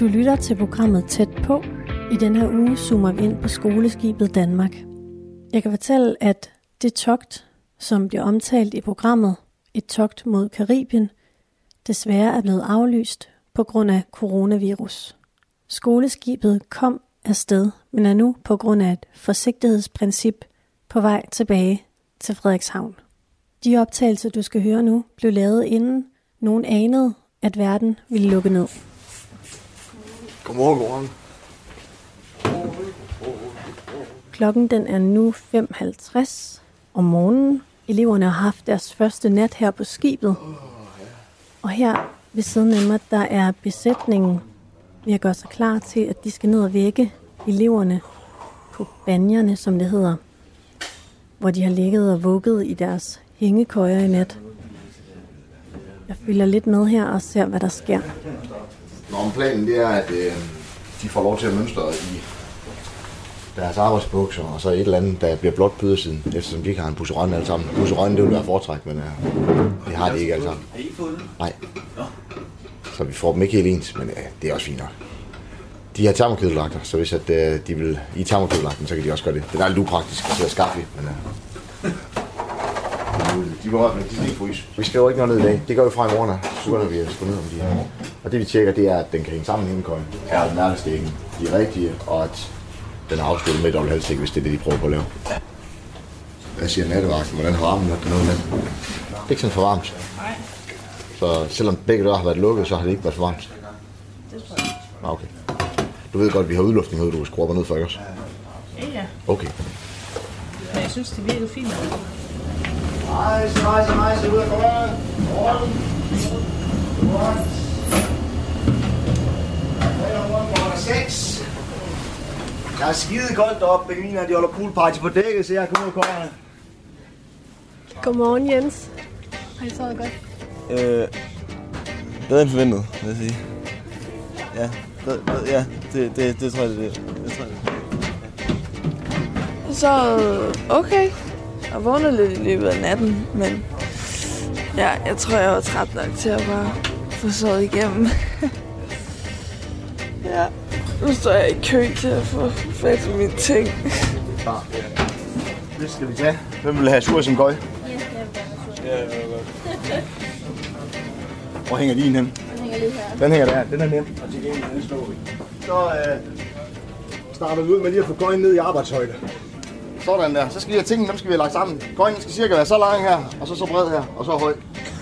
Du lytter til programmet Tæt på. I den her uge zoomer vi ind på skoleskibet Danmark. Jeg kan fortælle, at det togt, som bliver omtalt i programmet, et togt mod Karibien, desværre er blevet aflyst på grund af coronavirus. Skoleskibet kom afsted, men er nu på grund af et forsigtighedsprincip på vej tilbage til Frederikshavn. De optagelser, du skal høre nu, blev lavet inden nogen anede, at verden ville lukke ned. Godmorgen, godmorgen. Klokken den er nu 5.50 om morgenen. Eleverne har haft deres første nat her på skibet. Og her ved siden af mig, der er besætningen ved at gøre sig klar til, at de skal ned og vække eleverne på banjerne, som det hedder. Hvor de har ligget og vugget i deres hængekøjer i nat. Jeg følger lidt med her og ser, hvad der sker. Nå, men planen det er, at øh, de får lov til at mønstre i deres arbejdsbukser, og så et eller andet, der bliver blot på ydersiden, eftersom de ikke har en busserøn alle sammen. Busserøn, det vil være foretræk, men øh, det har de ikke alle sammen. Er I fået den? Nej. Så vi får dem ikke helt ens, men øh, det er også fint nok. De har termokædelagter, så hvis at, øh, de vil i termokædelagten, så kan de også gøre det. Det er lidt upraktisk til at skaffe, men øh, de hvert fald de skal ikke fryse. Vi skriver ikke noget ned i dag. Det gør vi fra i morgen, af. så begynder vi at skrive ned om de her. Og det vi tjekker, det er, at den kan hænge sammen i hængekøjen. Er den nærmestikken de rigtige, og at den er afsluttet med dobbelt halvstik, hvis det er det, de prøver på at lave. Hvad siger nattevagten? Hvordan har varmen været dernede med? Det er ikke sådan for varmt. Nej, Så selvom begge døre har været lukket, så har det ikke været for varmt. det tror jeg. Ah, okay. Du ved godt, at vi har udluftning herude, du skruer ned for, ikke også? Ja, ja. Okay. Men jeg synes, det virker fint. Rejse, rejse, rejse, ud af køjen. Der er skide koldt deroppe. Benjamin, de holder poolparty på dækket, så jeg kommer ud af kårene. Godmorgen, Jens. Har I sovet godt? Øh, bedre end forventet, vil jeg sige. Ja, bedre, bedre, ja det, det, det tror jeg, det er. Det tror jeg, det er. Så okay. Jeg vågnede lidt i løbet af natten, men ja, jeg tror, jeg var træt nok til at bare få sovet igennem. ja, nu står jeg i kø til at få fat i mine ting. Det skal vi tage. Hvem vil have sur som gøj? Ja, var godt. Hvor hænger din hen? Den hænger lige her. Den hænger der. Den er nem. Og til gengæld, den står vi. Så øh, starter vi ud med lige at få gøjen ned i arbejdshøjde. Sådan der. Så skal vi have tingene, dem skal vi have lagt sammen. Gøjen skal cirka være så lang her, og så så bred her, og så høj.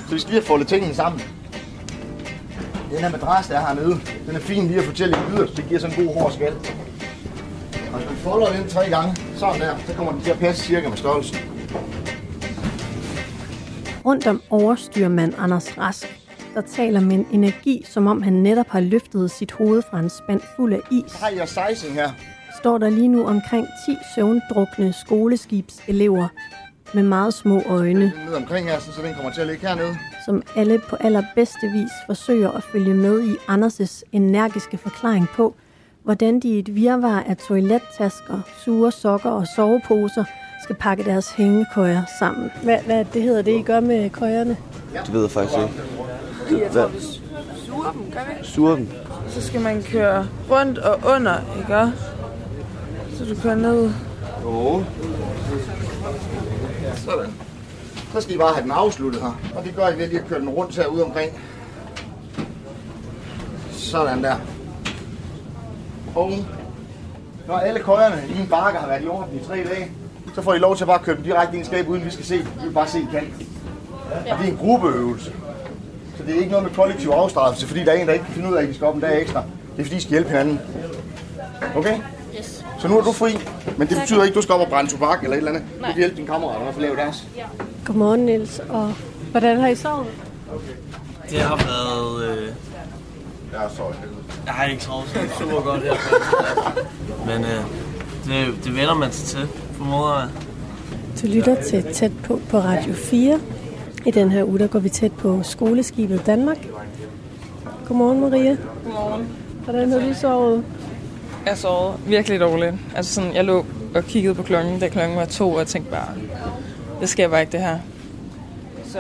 Så vi skal lige have foldet tingene sammen. Den her madras, der er hernede, den er fin lige at fortælle i yderst. Det giver sådan en god hård skal. Og hvis vi folder den tre gange, sådan der, så kommer den til at passe cirka med størrelsen. Rundt om overstyrmand Anders Rask, der taler med en energi, som om han netop har løftet sit hoved fra en spand fuld af is, Så har jeg sizing her. Står der lige nu omkring 10 søvndrukne skoleskibselever med meget små øjne, ned omkring her, så den kommer til at ligge hernede. som alle på allerbedste vis forsøger at følge med i Anders' energiske forklaring på, hvordan de i et virvar af toilettasker, sure sokker og soveposer skal pakke deres hængekøjer sammen. Hvad, hvad det hedder det, I gør med køjerne? Det ved jeg faktisk ikke. Tror, vi suger dem, gør vi ikke? Suger dem. Så skal man køre rundt og under, ikke også? Så du kører ned. Jo. Sådan. Så skal I bare have den afsluttet her. Og det gør I ved lige at køre den rundt herude omkring. Sådan der. Og når alle køjerne i en bakke har været i orden i tre dage, så får I lov til at bare køre dem direkte ind i skabet, uden vi skal se. Vi vil bare se kant. Og det er en gruppeøvelse. Så det er ikke noget med kollektiv afstraffelse, fordi der er en, der ikke kan finde ud af, at de skal op en dag ekstra. Det er fordi, I skal hjælpe hinanden. Okay? Så nu er du fri, men det betyder ikke, at du skal op og brænde tobak eller et eller andet. Du kan hjælpe dine kammerater med at få lavet deres. Godmorgen, Niels. Og hvordan har I sovet? Det har været... Øh, Jeg er så jeg har ikke sovet så super godt her. Men øh, det, det vender man sig til, formoder jeg. Du lytter til Tæt på på Radio 4. I den her uge, der går vi tæt på skoleskibet Danmark. Godmorgen, Maria. Godmorgen. Hvordan har du sovet? Jeg sov virkelig dårligt. Altså sådan, jeg lå og kiggede på klokken, da klokken var to, og jeg tænkte bare, det sker bare ikke det her. Så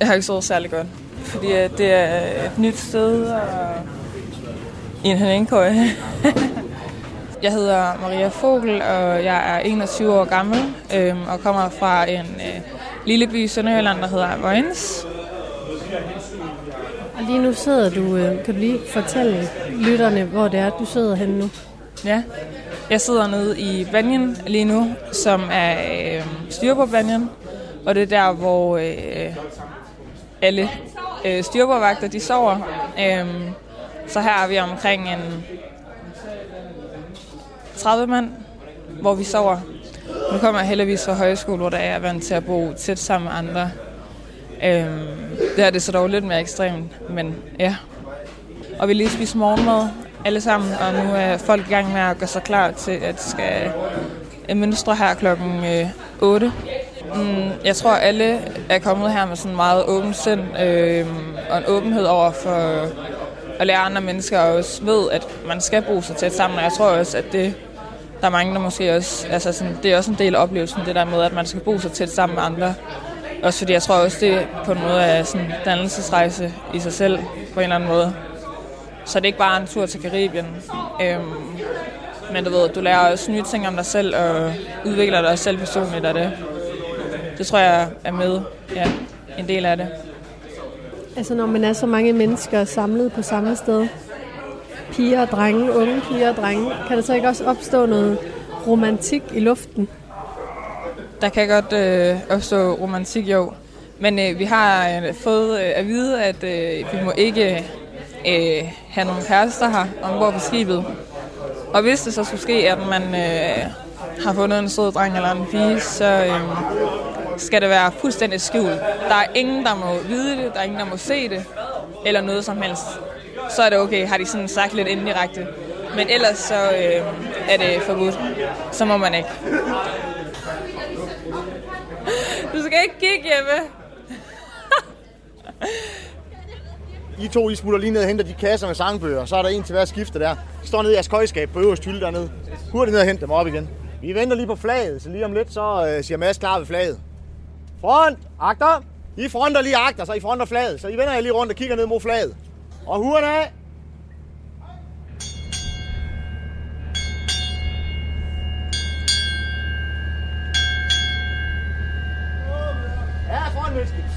jeg har ikke sovet særlig godt. Fordi det er et nyt sted, og i en hængekøje. jeg hedder Maria Fogel, og jeg er 21 år gammel øhm, og kommer fra en øh, lille by i Sønderjylland, der hedder Vojens. Og lige nu sidder du, øh, kan du lige fortælle lytterne, hvor det er, du sidder henne nu? Ja, jeg sidder nede i Banyan lige nu, som er øh, styrbordbanjen, og det er der, hvor øh, alle øh, styrbordvagter de sover. Øh, så her er vi omkring en 30 mand, hvor vi sover. Nu kommer jeg heldigvis fra højskole, hvor der er vant til at bo tæt sammen med andre. Øhm, det er det så dog lidt mere ekstremt, men ja. Og vi lige spiser morgenmad alle sammen, og nu er folk i gang med at gøre sig klar til, at skal mønstre her klokken øh, 8. Mm, jeg tror, alle er kommet her med sådan meget åbent sind øh, og en åbenhed over for at lære andre mennesker, og også ved, at man skal bo så tæt sammen. Og jeg tror også, at det, der er mange, der måske også, altså sådan, det er også en del af oplevelsen, det der med, at man skal bo så tæt sammen med andre. Også fordi jeg tror også, det på en måde er sådan en dannelsesrejse i sig selv, på en eller anden måde. Så det er ikke bare en tur til Karibien. Øhm, men du ved, du lærer også nye ting om dig selv, og udvikler dig selv personligt af det. Det tror jeg er med, ja, en del af det. Altså når man er så mange mennesker samlet på samme sted, piger og drenge, unge piger og drenge, kan der så ikke også opstå noget romantik i luften? Der kan godt øh, opstå romantik, jo. Men øh, vi har øh, fået øh, at vide, at øh, vi må ikke øh, have nogle kærester her ombord på skibet. Og hvis det så skulle ske, at man øh, har fundet en sød dreng eller en pige, så øh, skal det være fuldstændig skjult. Der er ingen, der må vide det, der er ingen, der må se det, eller noget som helst. Så er det okay, har de sådan sagt lidt indirekte. Men ellers så øh, er det forbudt. Så må man ikke. Du skal ikke kigge, hjemme. I to, I smutter lige ned og henter de kasser med sangbøger, så er der en til hver skifte der. De står nede i jeres køjskab på øverste hylde dernede. Hurtigt ned og hente dem op igen. Vi venter lige på flaget, så lige om lidt, så øh, siger Mads klar ved flaget. Front, agter. I fronter lige agter, så I fronter flaget. Så I vender jer lige rundt og kigger ned mod flaget. Og hurtigt af. Ja, foran Mølskibs.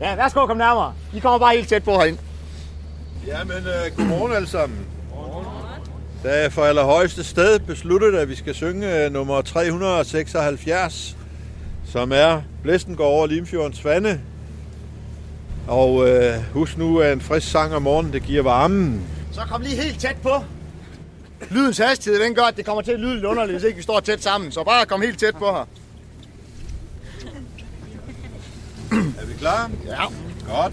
Ja, værsgo, kom nærmere. I kommer bare helt tæt på herinde. Jamen, uh, godmorgen alle sammen. Der er for allerhøjeste sted besluttet, at vi skal synge uh, nummer 376, som er Blæsten går over Limfjordens vande. Og uh, husk nu, at en frisk sang om morgenen, det giver varmen. Så kom lige helt tæt på. Lydens hastighed, den gør, at det kommer til at lyde lidt underligt, hvis ikke vi står tæt sammen. Så bare kom helt tæt på her. Er vi klar? Ja. Godt.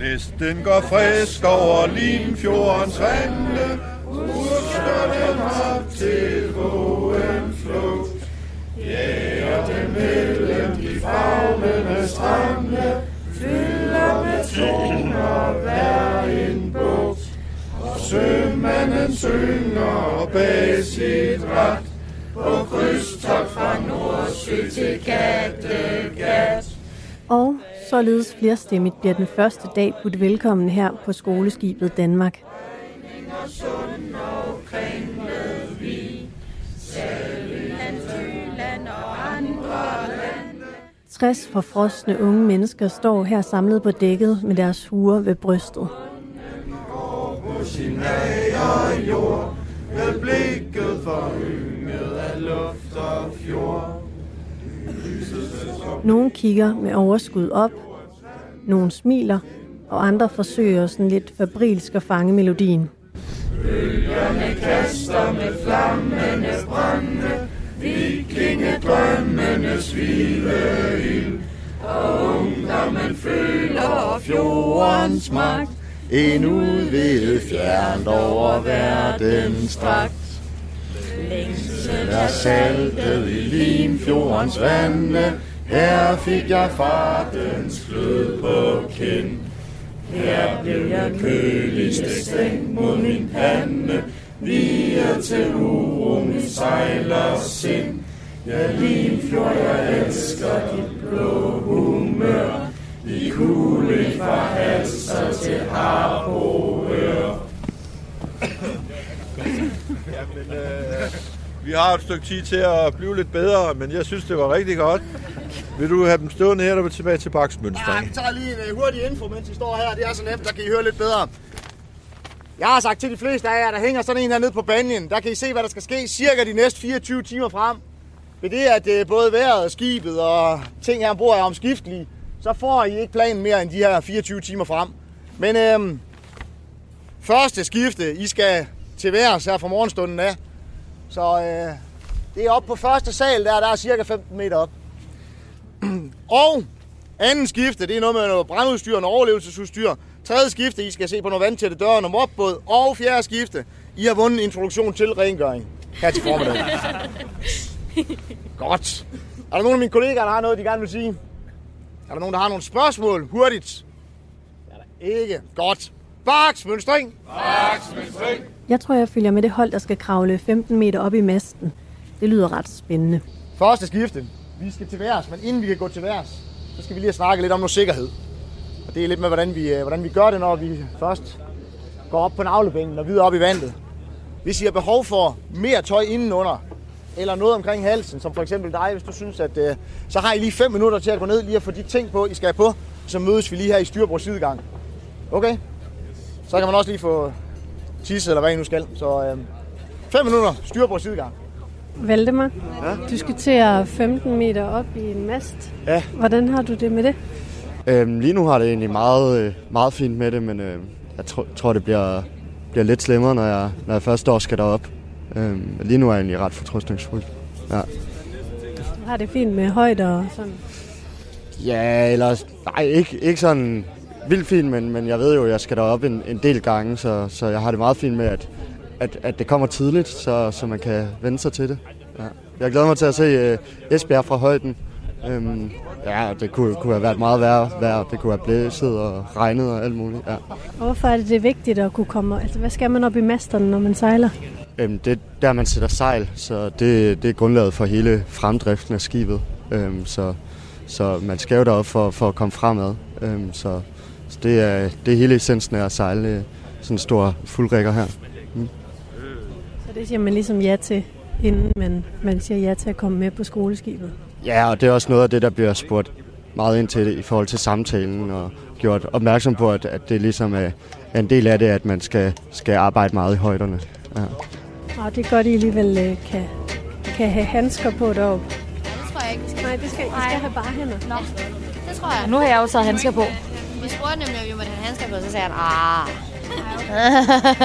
Blæsten går frisk over Limfjordens vande. Ursker den op til vågen flugt. Jæger den mellem de faglende strande. Fylder med toner hver en bugt. Og sømanden synger bag sit ret. På krydstogt fra Nordsø til Kattegat. Og således flerstemmigt bliver den første dag budt velkommen her på skoleskibet Danmark. sund og og andre lande. 60 forfrosne unge mennesker står her samlet på dækket med deres huer ved brystet. Med blikket forynget af luft og fjord. Nogle kigger med overskud op, nogle smiler, og andre forsøger sådan lidt fabrilsk at fange melodien. Bølgerne kaster med flammende brænde, vikingedrømmenes hvide ild. Og ungdommen føler fjordens magt, En udvidet fjernt over verdens strakt. Længsel er saltet i Limfjordens vande, her fik jeg fartens glød på kind. Her blev jeg køligste stængt mod min pande, Viger til uro mit sejler sind. Ja, Limfjord, jeg elsker dit blå humør, I kuling fra halser til harboøer. Jamen, øh, vi har et stykke tid til at blive lidt bedre, men jeg synes, det var rigtig godt. Vil du have dem stående her, eller vil tilbage til Ja, baksmønstring? vi tager lige øh, en uh, hurtig info, mens I står her. Det er så nemt, der kan I høre lidt bedre. Jeg har sagt til de fleste af jer, der hænger sådan en her nede på banjen. Der kan I se, hvad der skal ske cirka de næste 24 timer frem. Ved det, at uh, både vejret, skibet og ting her ombord er omskiftelige, så får I ikke planen mere end de her 24 timer frem. Men øhm, første skifte, I skal til værs her fra morgenstunden af. Så øh, det er op på første sal, der, der er cirka 15 meter op. Og anden skifte, det er noget med noget brandudstyr og noget overlevelsesudstyr. Tredje skifte, I skal se på noget vandtætte døre og noget mopbåd. Og fjerde skifte, I har vundet en introduktion til rengøring her til formiddag. Godt. Er der nogen af mine kollegaer, der har noget, de gerne vil sige? Er der nogen, der har nogle spørgsmål? Hurtigt. Er der ikke? Godt. Baksmønstring. Baksmønstring. Jeg tror, jeg følger med det hold, der skal kravle 15 meter op i masten. Det lyder ret spændende. Første skifte. Vi skal til værs, men inden vi kan gå til værs, så skal vi lige have snakket lidt om noget sikkerhed. Og det er lidt med, hvordan vi, øh, hvordan vi gør det, når vi først går op på navlebænken og videre op i vandet. Hvis I har behov for mere tøj indenunder, eller noget omkring halsen, som for eksempel dig, hvis du synes, at øh, så har I lige 5 minutter til at gå ned lige og få de ting på, I skal have på, så mødes vi lige her i Styrbrugs sidegang. Okay? Så kan man også lige få tisse, eller hvad I nu skal. Så øh, 5 minutter Styrbrugs sidegang. Valdemar, Ja? du skal til at 15 meter op i en mast. Ja. Hvordan har du det med det? Øhm, lige nu har det egentlig meget, øh, meget fint med det, men øh, jeg tr- tror, det bliver, bliver lidt slemmere, når jeg, når jeg først og skal derop. Øhm, lige nu er jeg egentlig ret fortrøstningsfuld. Ja. Du har det fint med højder og sådan. ja, eller nej, ikke, ikke sådan vildt fint, men, men jeg ved jo, at jeg skal derop en, en del gange, så, så jeg har det meget fint med, at, at, at det kommer tidligt, så, så man kan vende sig til det. Ja. Jeg glæder mig til at se øh, Esbjerg fra højden. Øhm, ja, det kunne, kunne have været meget værre, værre. Det kunne have blæset og regnet og alt muligt. Ja. Hvorfor er det, det vigtigt at kunne komme... Altså, hvad skal man op i masterne, når man sejler? Øhm, det er der, man sætter sejl, så det, det er grundlaget for hele fremdriften af skibet. Øhm, så, så man skal jo derop for, for at komme fremad. Øhm, så så det, er, det er hele essensen af at sejle øh, sådan en stor fuldrækker her. Så det siger man ligesom ja til, inden man, man siger ja til at komme med på skoleskibet. Ja, og det er også noget af det, der bliver spurgt meget ind til i forhold til samtalen og gjort opmærksom på, at, at det ligesom er, er en del af det, at man skal, skal arbejde meget i højderne. Ja. Og det er godt, at I alligevel øh, kan, kan have handsker på deroppe. Det tror jeg ikke, vi skal. Nej, det skal, I skal have bare hænder. Nå, det tror jeg. Nu har jeg jo taget handsker på. Vi spurgte nemlig, om vi måtte have handsker på, så sagde han, ah.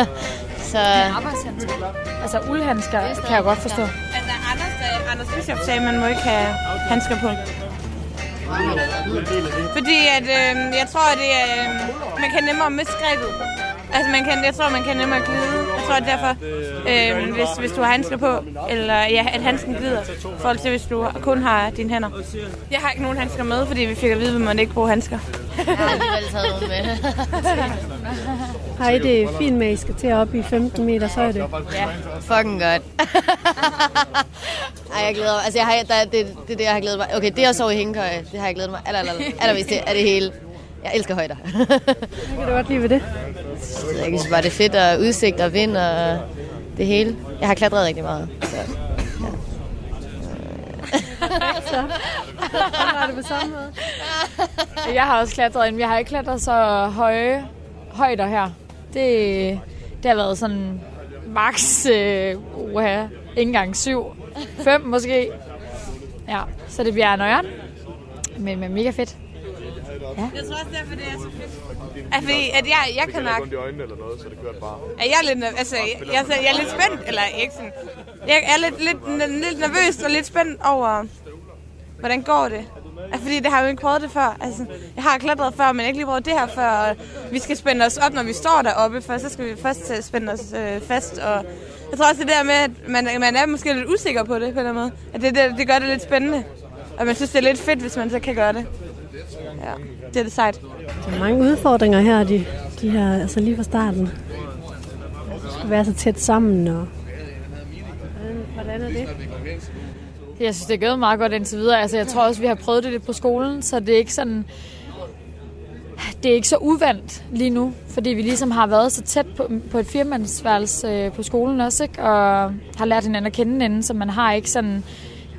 så... Arbejdshandsker. Altså uldhandsker kan jeg godt forstå. Altså, Anders, øh, Anders Bischof sagde, at man må ikke have handsker på. Fordi at, øh, jeg tror, at det, er, øh, man kan nemmere miste grebet. Altså, man kan, jeg tror, man kan nemmere glide. Jeg tror, at derfor, øh, hvis, hvis du har handsker på, eller ja, at handsken glider, i forhold til, hvis du kun har dine hænder. Jeg har ikke nogen handsker med, fordi vi fik at vide, at man ikke bruger handsker. Jeg har alligevel taget med. I det fint med, at I skal til at op i 15 meter højde? Ja, fucking godt. Ej, jeg glæder mig. Altså, jeg har, der, det, det er det, jeg har glædet mig. Okay, det at sove i hængekøje, det har jeg glædet mig aller, aller, aller, allermest til, er det hele. Jeg elsker højder. Hvad kan du godt lide ved det? Jeg synes bare, det er fedt, og udsigt og vind og det hele. Jeg har klatret rigtig meget. Så. så har det på samme måde. Jeg har også klatret ind. Jeg har ikke klatret så høje højder her. Det, det har været sådan max, øh, uha, ikke engang syv, fem måske. Ja, så det bliver nøjeren. Men, men mega fedt. Ja. Jeg tror også derfor, det er så fedt. At, fordi, at jeg, jeg kan nok... i øjnene eller noget, så det kørte bare. at jeg er lidt, altså, jeg, jeg, jeg er lidt spændt, eller ikke sådan, jeg er lidt, lidt, lidt nervøs og lidt spændt over, hvordan går det? Altså, fordi det har jo ikke prøvet det før. Altså, jeg har klatret før, men ikke lige prøvet det her før. Og vi skal spænde os op, når vi står deroppe, for så skal vi først spænde os øh, fast. Og jeg tror også, det der med, at man, man er måske lidt usikker på det på en eller anden måde. At det, det, det gør det lidt spændende. Og man synes, det er lidt fedt, hvis man så kan gøre det. Ja, det er det sejt. Der er mange udfordringer her, de, de her, altså lige fra starten. Du skal være så tæt sammen, og hvordan, hvordan er det? Jeg synes, det er gået meget godt indtil videre. Altså, jeg tror også, vi har prøvet det lidt på skolen, så det er ikke sådan... det er ikke så uvandt lige nu, fordi vi ligesom har været så tæt på, på et firmandsværelse øh, på skolen også, ikke? og har lært hinanden at kende inden, så man har ikke sådan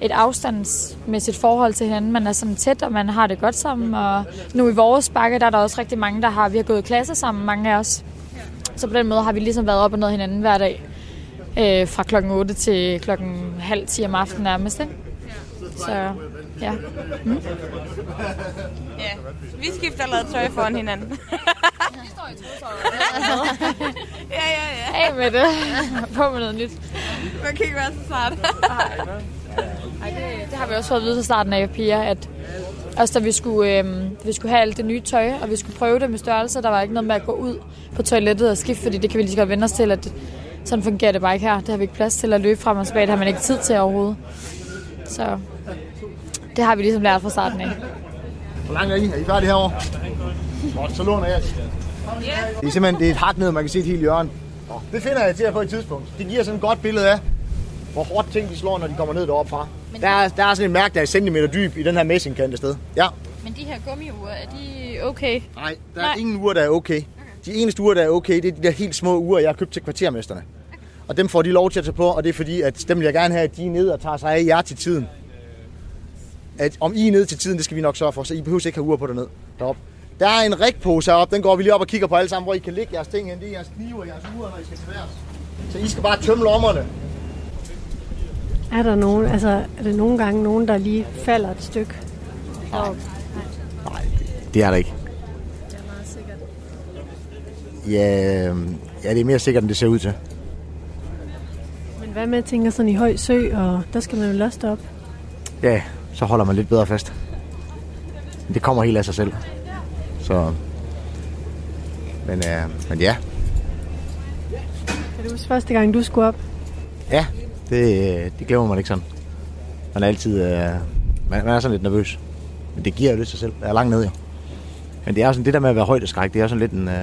et afstandsmæssigt forhold til hinanden. Man er sådan tæt, og man har det godt sammen. Og nu i vores bakke, der er der også rigtig mange, der har, vi har gået i klasse sammen, mange af os. Så på den måde har vi ligesom været op og ned hinanden hver dag. Øh, fra klokken 8 til klokken halv 10 om aftenen nærmest. Ikke? Så ja. Mm. Ja, vi skifter allerede tøj foran hinanden. ja, ja, ja. Af med det. På med noget nyt. Man kan ikke være så smart. Ej, det, det har vi også fået at vide fra starten af, piger, at også da vi skulle, øh, vi skulle have alt det nye tøj, og vi skulle prøve det med størrelse, der var ikke noget med at gå ud på toilettet og skifte, fordi det kan vi lige så godt vende os til, at sådan fungerer det bare ikke her. Det har vi ikke plads til at løbe frem og tilbage, det har man ikke tid til overhovedet. Så det har vi ligesom lært fra starten af. Hvor langt er I? Er I færdige herovre? Godt, så låner jeg. Det er simpelthen det er et hak ned, man kan se et helt hjørne. Det finder jeg til at på et tidspunkt. Det giver sådan et godt billede af, hvor hårdt ting de slår, når de kommer ned deroppe fra. Der er, der er sådan en mærke, der er centimeter dyb i den her messingkante sted. Ja. Men de her gummiure, er de okay? Nej, der er Nej. ingen uger, der er okay. De eneste uger, der er okay, det er de der helt små uger, jeg har købt til kvartermesterne. Og dem får de lov til at tage på, og det er fordi, at dem vil jeg gerne have, at de er nede og tager sig af jer til tiden. At om I er nede til tiden, det skal vi nok sørge for, så I behøver ikke have uger på derned deroppe. Der er en rigpose heroppe, den går vi lige op og kigger på alle sammen, hvor I kan lægge jeres ting hen. Det er jeres knive og jeres uger, når I skal til værs. Så I skal bare tømme lommerne. Er der nogen, altså, er det nogle gange nogen, der lige falder et stykke? Nej. Det er der ikke. Det er meget sikkert. Ja, ja, det er mere sikkert, end det ser ud til. Men hvad med, tænker sådan i høj sø, og der skal man jo lost op. Ja, så holder man lidt bedre fast. Men det kommer helt af sig selv. Så... Men, øh, men ja, Kan du huske første gang, du skulle op? ja, det, det glemmer man ikke sådan. Man er altid... Øh, man, man er sådan lidt nervøs. Men det giver jo lidt sig selv. Jeg er langt nede jo. Men det er sådan det der med at være højdeskræk, det er sådan lidt en... Øh,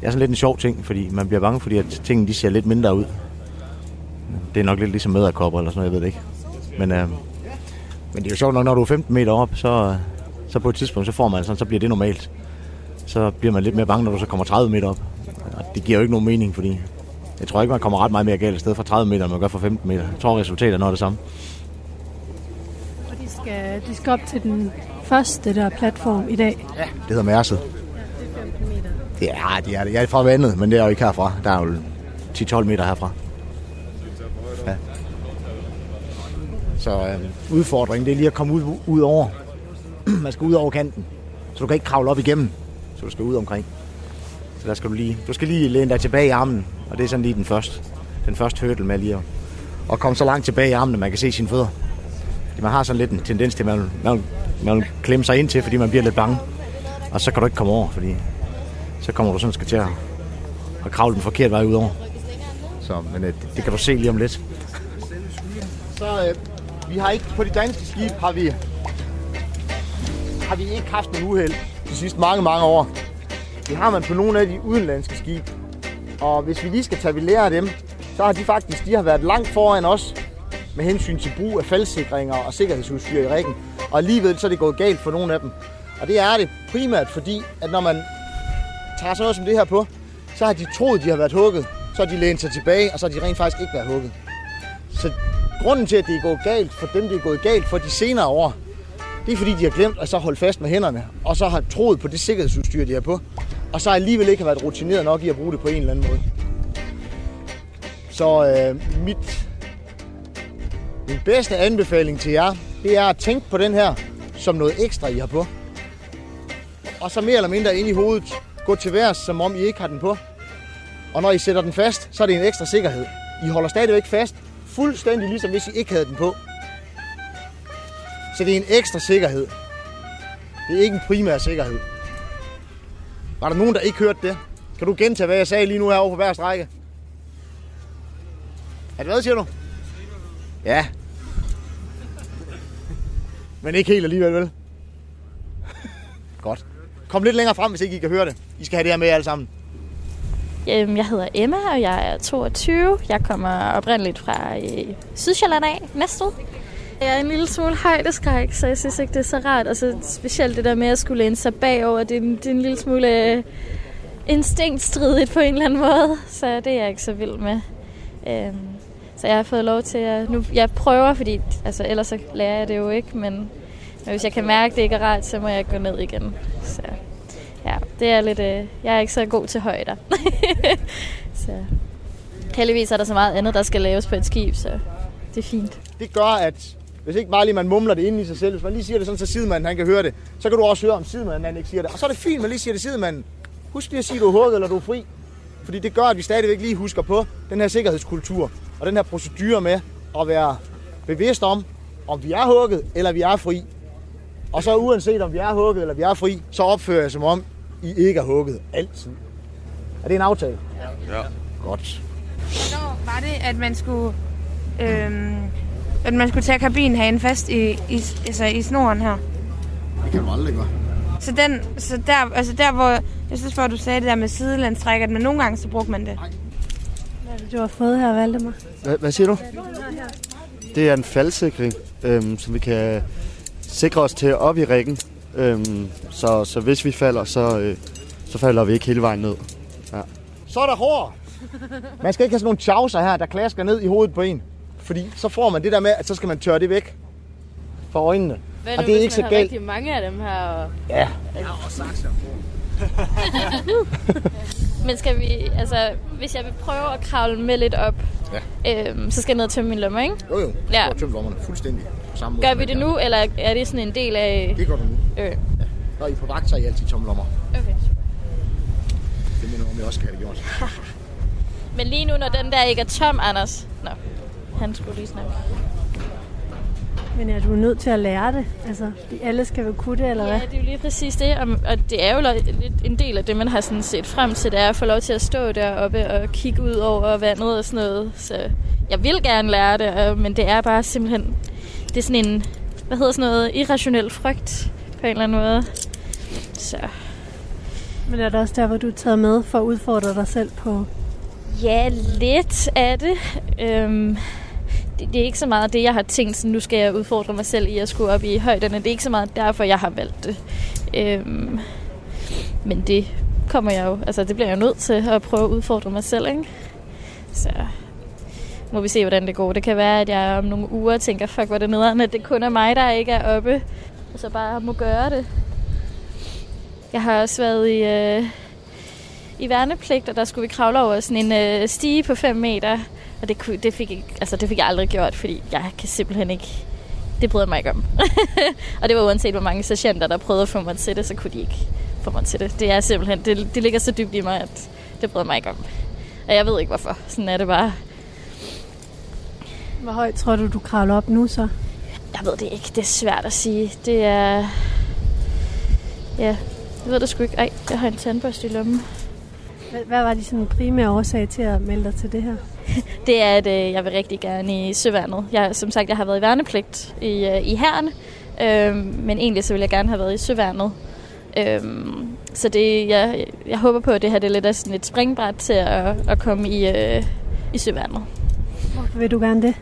det er sådan lidt en sjov ting, fordi man bliver bange, fordi at tingene de ser lidt mindre ud. Det er nok lidt ligesom møderkopper eller sådan noget, jeg ved det ikke. Men, øh, men det er jo sjovt nok, når du er 15 meter op, så, så på et tidspunkt, så får man sådan, så bliver det normalt. Så bliver man lidt mere bange, når du så kommer 30 meter op. Og det giver jo ikke nogen mening, fordi jeg tror ikke, man kommer ret meget mere galt sted fra 30 meter, end man gør fra 15 meter. Jeg tror, resultatet er noget af det samme. Og de skal, de skal op til den første der platform i dag. Ja. Det hedder Mærset. Det er 15 meter. Ja, det er det. Jeg er fra vandet, men det er jo ikke herfra. Der er jo 10-12 meter herfra. Ja. Så øh, udfordringen, det er lige at komme ud, ud over. Man skal ud over kanten. Så du kan ikke kravle op igennem. Så du skal ud omkring. Så der skal du lige, du skal lige læne dig tilbage i armen. Og det er sådan lige den første, den første hurdle med lige at, at komme så langt tilbage i armen, at man kan se sine fødder. Fordi man har sådan lidt en tendens til, at man, man, man vil klemme sig ind til, fordi man bliver lidt bange. Og så kan du ikke komme over, fordi så kommer du sådan skal til at, at kravle den forkerte vej ud over. Så, men det, det kan du se lige om lidt. Så øh, vi har ikke, på de danske skib har vi, har vi ikke haft en uheld de sidste mange, mange år. Det har man på nogle af de udenlandske skibe. Og hvis vi lige skal tage lære af dem, så har de faktisk de har været langt foran os med hensyn til brug af faldsikringer og sikkerhedsudstyr i rækken. Og alligevel så er det gået galt for nogle af dem. Og det er det primært fordi, at når man tager sådan noget som det her på, så har de troet, de har været hugget. Så har de lænet sig tilbage, og så har de rent faktisk ikke været hugget. Så grunden til, at det er gået galt for dem, det er gået galt for de senere år, det er fordi, de har glemt at så holde fast med hænderne, og så har troet på det sikkerhedsudstyr, de har på, og så alligevel ikke har været rutineret nok i at bruge det på en eller anden måde. Så øh, mit, min bedste anbefaling til jer, det er at tænke på den her som noget ekstra, I har på. Og så mere eller mindre ind i hovedet, gå til værs, som om I ikke har den på. Og når I sætter den fast, så er det en ekstra sikkerhed. I holder stadigvæk fast, fuldstændig ligesom hvis I ikke havde den på. Så det er en ekstra sikkerhed. Det er ikke en primær sikkerhed. Var der nogen, der ikke hørte det? Kan du gentage, hvad jeg sagde lige nu herovre på hver strække? Er det hvad, siger du? Ja. Men ikke helt alligevel, vel? Godt. Kom lidt længere frem, hvis ikke I kan høre det. I skal have det her med alle sammen. Øhm, jeg hedder Emma, og jeg er 22. Jeg kommer oprindeligt fra øh, Sydsjælland af, Næstved. Jeg er en lille smule højdeskræk, så jeg synes ikke, det er så rart. Og så specielt det der med at skulle læne sig bagover, det er en, det er en lille smule øh, instinktstridigt på en eller anden måde. Så det er jeg ikke så vild med. Øhm, så jeg har fået lov til at... Nu, jeg prøver, fordi altså, ellers så lærer jeg det jo ikke, men, men hvis jeg kan mærke, at det ikke er rart, så må jeg gå ned igen. Så ja, det er lidt... Øh, jeg er ikke så god til højder. så heldigvis er der så meget andet, der skal laves på et skib, så det er fint. Det gør, at hvis ikke bare lige man mumler det inde i sig selv, hvis man lige siger det sådan, så sidemanden han kan høre det, så kan du også høre, om sidemanden han ikke siger det. Og så er det fint, man lige siger det sidemanden. Husk lige at sige, at du er hugget eller du er fri. Fordi det gør, at vi stadigvæk lige husker på den her sikkerhedskultur og den her procedure med at være bevidst om, om vi er hugget eller vi er fri. Og så uanset om vi er hugget eller vi er fri, så opfører jeg som om, I ikke er hugget altid. Er det en aftale? Ja. Godt. Hvornår var det, at man skulle, øhm, at man skulle tage kabinhagen fast i, i, altså i snoren her? Det kan du aldrig gøre. Så, den, så der, altså der, hvor, jeg synes, hvor du sagde det der med sidelandstræk, at man nogle gange, så brugte man det. Hvad er det, du har fået her, Valdemar? Hvad, hvad siger du? Det er en faldsikring, øhm, som vi kan sikre os til op i rækken. Øhm, så, så hvis vi falder, så, øh, så falder vi ikke hele vejen ned. Ja. Så er der hår. Man skal ikke have sådan nogle chauser her, der klasker ned i hovedet på en. Fordi så får man det der med, at så skal man tørre det væk fra øjnene. Hvad og nu, det er ikke så galt. rigtig mange af dem her? Og... Ja. Jeg har også sakser Men skal vi, altså, hvis jeg vil prøve at kravle med lidt op, Ja. øhm, så skal jeg ned og tømme min lomme, ikke? Jo jo, Ja. ja. tømme lommerne fuldstændig på samme måde. Gør vi det nu, eller er det sådan en del af... Det gør du nu. Øh. Når I er på vagt, så er I altid tomme lommer. Okay. Det minder om, jeg også skal have det gjort. Men lige nu, når den der ikke er tom, Anders... Nå, han skulle lige snakke. Men er du nødt til at lære det? Altså, de alle skal vel kunne det, eller Ja, hvad? det er jo lige præcis det, og, det er jo lidt en del af det, man har sådan set frem til, det er at få lov til at stå deroppe og kigge ud over vandet og sådan noget. Så jeg vil gerne lære det, men det er bare simpelthen, det er sådan en, hvad hedder sådan noget, irrationel frygt på en eller anden måde. Så Men er det også der, hvor du er taget med for at udfordre dig selv på... ja, lidt af det. Øhm, det, det er ikke så meget det, jeg har tænkt, sådan, nu skal jeg udfordre mig selv i at skulle op i højderne. Det er ikke så meget derfor, jeg har valgt det. Øhm, men det kommer jeg jo, altså det bliver jeg jo nødt til at prøve at udfordre mig selv, ikke? Så må vi se, hvordan det går. Det kan være, at jeg om nogle uger tænker, fuck, hvor er det nederen, at det kun er mig, der ikke er oppe. Og så bare må gøre det. Jeg har også været i, øh, i værnepligt, og der skulle vi kravle over sådan en øh, stige på 5 meter. Og det, kunne, det, fik ikke, altså, det fik jeg aldrig gjort, fordi jeg kan simpelthen ikke... Det bryder jeg mig ikke om. og det var uanset, hvor mange sergeanter, der prøvede at få mig til det, så kunne de ikke få mig til det. Det er simpelthen... Det, det ligger så dybt i mig, at det bryder jeg mig ikke om. Og jeg ved ikke, hvorfor. Sådan er det bare. Hvor højt tror du, du kravler op nu så? Jeg ved det ikke. Det er svært at sige. Det er... Ja, jeg ved det sgu ikke. Ej, jeg har en tandbørste i lommen. Hvad, var de sådan primære årsag til at melde dig til det her? Det er, at øh, jeg vil rigtig gerne i søværnet. Jeg, som sagt, jeg har været i værnepligt i, øh, i herren, øh, men egentlig så vil jeg gerne have været i søværnet. Øh, så det, jeg, jeg håber på, at det her det er lidt af sådan et springbræt til at, at komme i, øh, i søværnet. Hvorfor vil du gerne det?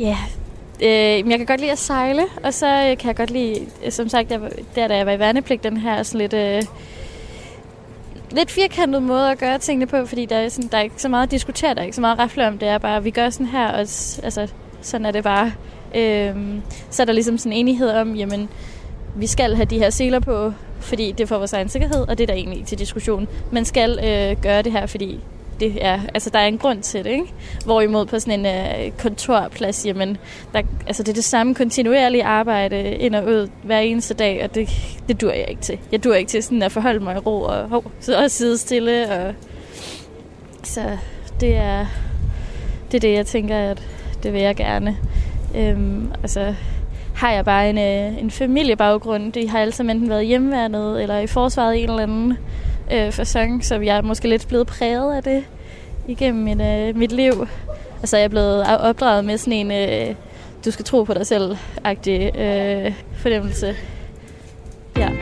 Ja, øh, jeg kan godt lide at sejle, og så øh, kan jeg godt lide, som sagt, jeg, der da jeg var i værnepligt, den her sådan lidt... Øh, lidt firkantet måde at gøre tingene på, fordi der er, sådan, der er ikke så meget at diskutere, der er ikke så meget at rafle om. Det er bare, vi gør sådan her, og altså, sådan er det bare. Øhm, så er der ligesom sådan en enighed om, jamen, vi skal have de her seler på, fordi det er for vores egen sikkerhed, og det er der egentlig til diskussion. Man skal øh, gøre det her, fordi det er, altså, der er en grund til det, ikke? Hvorimod på sådan en øh, kontorplads, jamen, der, altså, det er det samme kontinuerlige arbejde ind og ud hver eneste dag, og det, det dur jeg ikke til. Jeg dur ikke til sådan at forholde mig i ro og, hov, så og sidde stille. Og, så det er, det er det, jeg tænker, at det vil jeg gerne. Øhm, altså, har jeg bare en, øh, en familiebaggrund. De har altid enten været hjemmeværnet eller i forsvaret i en eller anden øh, fasong, så jeg er måske lidt blevet præget af det igennem mit, øh, mit liv. Og så er jeg blevet opdraget med sådan en, øh, du skal tro på dig selv-agtig øh, fornemmelse. Ja.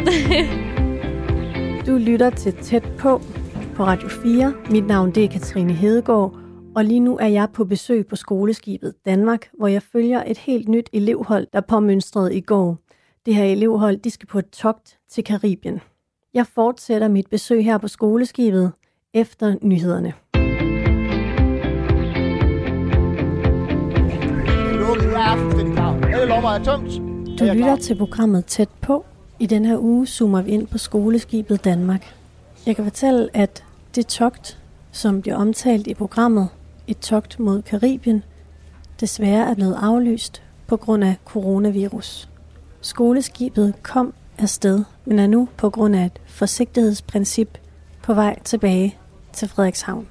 Du lytter til Tæt på på Radio 4. Mit navn det er Katrine Hedegaard, Og lige nu er jeg på besøg på skoleskibet Danmark, hvor jeg følger et helt nyt elevhold, der påmønstrede i går. Det her elevhold, de skal på et togt til Karibien. Jeg fortsætter mit besøg her på skoleskibet efter nyhederne. Er lommer er tømt. Du lytter til programmet Tæt på. I den her uge zoomer vi ind på skoleskibet Danmark. Jeg kan fortælle, at det togt, som bliver omtalt i programmet, et togt mod Karibien, desværre er blevet aflyst på grund af coronavirus. Skoleskibet kom afsted, men er nu på grund af et forsigtighedsprincip på vej tilbage til Frederikshavn.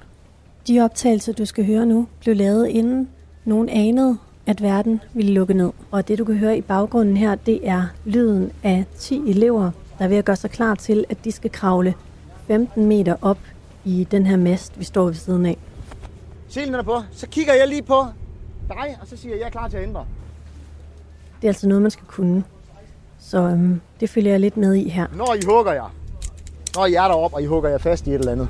De optagelser, du skal høre nu, blev lavet inden nogen anede, at verden ville lukke ned. Og det, du kan høre i baggrunden her, det er lyden af 10 elever, der er ved at gøre sig klar til, at de skal kravle 15 meter op i den her mast, vi står ved siden af. Selen er på. Så kigger jeg lige på dig, og så siger jeg, jeg er klar til at ændre. Det er altså noget, man skal kunne. Så øhm, det følger jeg lidt med i her. Når I hugger jer, når I er deroppe, og I hugger jer fast i et eller andet,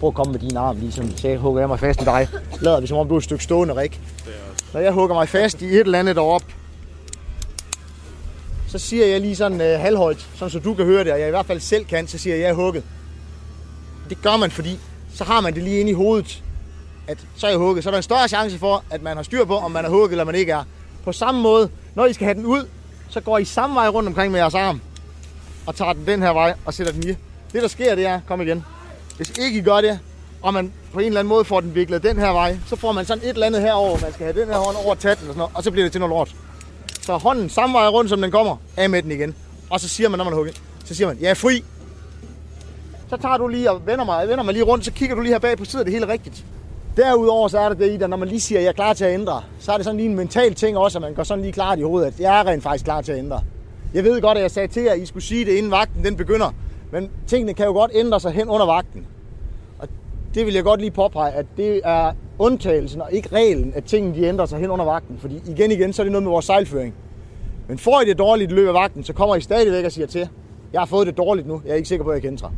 prøv at komme med din arm, ligesom så hugger jeg mig fast i dig. Lader vi som om du er et stykke stående, Rik. Når jeg hugger mig fast i et eller andet deroppe, så siger jeg lige sådan øh, halvhøjt, sådan så du kan høre det, og jeg i hvert fald selv kan, så siger jeg, jeg er hugget. Det gør man, fordi så har man det lige inde i hovedet, at så er jeg hugget. Så er der en større chance for, at man har styr på, om man er hugget eller man ikke er. På samme måde, når I skal have den ud, så går I samme vej rundt omkring med jeres arm, og tager den den her vej og sætter den i. Det der sker, det er, kom igen. Hvis ikke I gør det, og man på en eller anden måde får den viklet den her vej, så får man sådan et eller andet herover. Man skal have den her hånd over tatten og sådan noget, og så bliver det til noget lort. Så hånden samme vej rundt, som den kommer, af med den igen. Og så siger man, når man hugger, så siger man, ja, fri. Så tager du lige og vender mig, vender mig lige rundt, så kigger du lige her bag på siden, det hele rigtigt. Derudover så er det det i, når man lige siger, at jeg er klar til at ændre, så er det sådan lige en mental ting også, at man går sådan lige klart i hovedet, at jeg er rent faktisk klar til at ændre. Jeg ved godt, at jeg sagde til jer, at I skulle sige det, inden vagten den begynder. Men tingene kan jo godt ændre sig hen under vagten. Og det vil jeg godt lige påpege, at det er undtagelsen og ikke reglen, at tingene de ændrer sig hen under vagten. Fordi igen igen, så er det noget med vores sejlføring. Men får I det dårligt i løbet af vagten, så kommer I stadigvæk og siger til, jeg har fået det dårligt nu, jeg er ikke sikker på, at jeg kan ændre.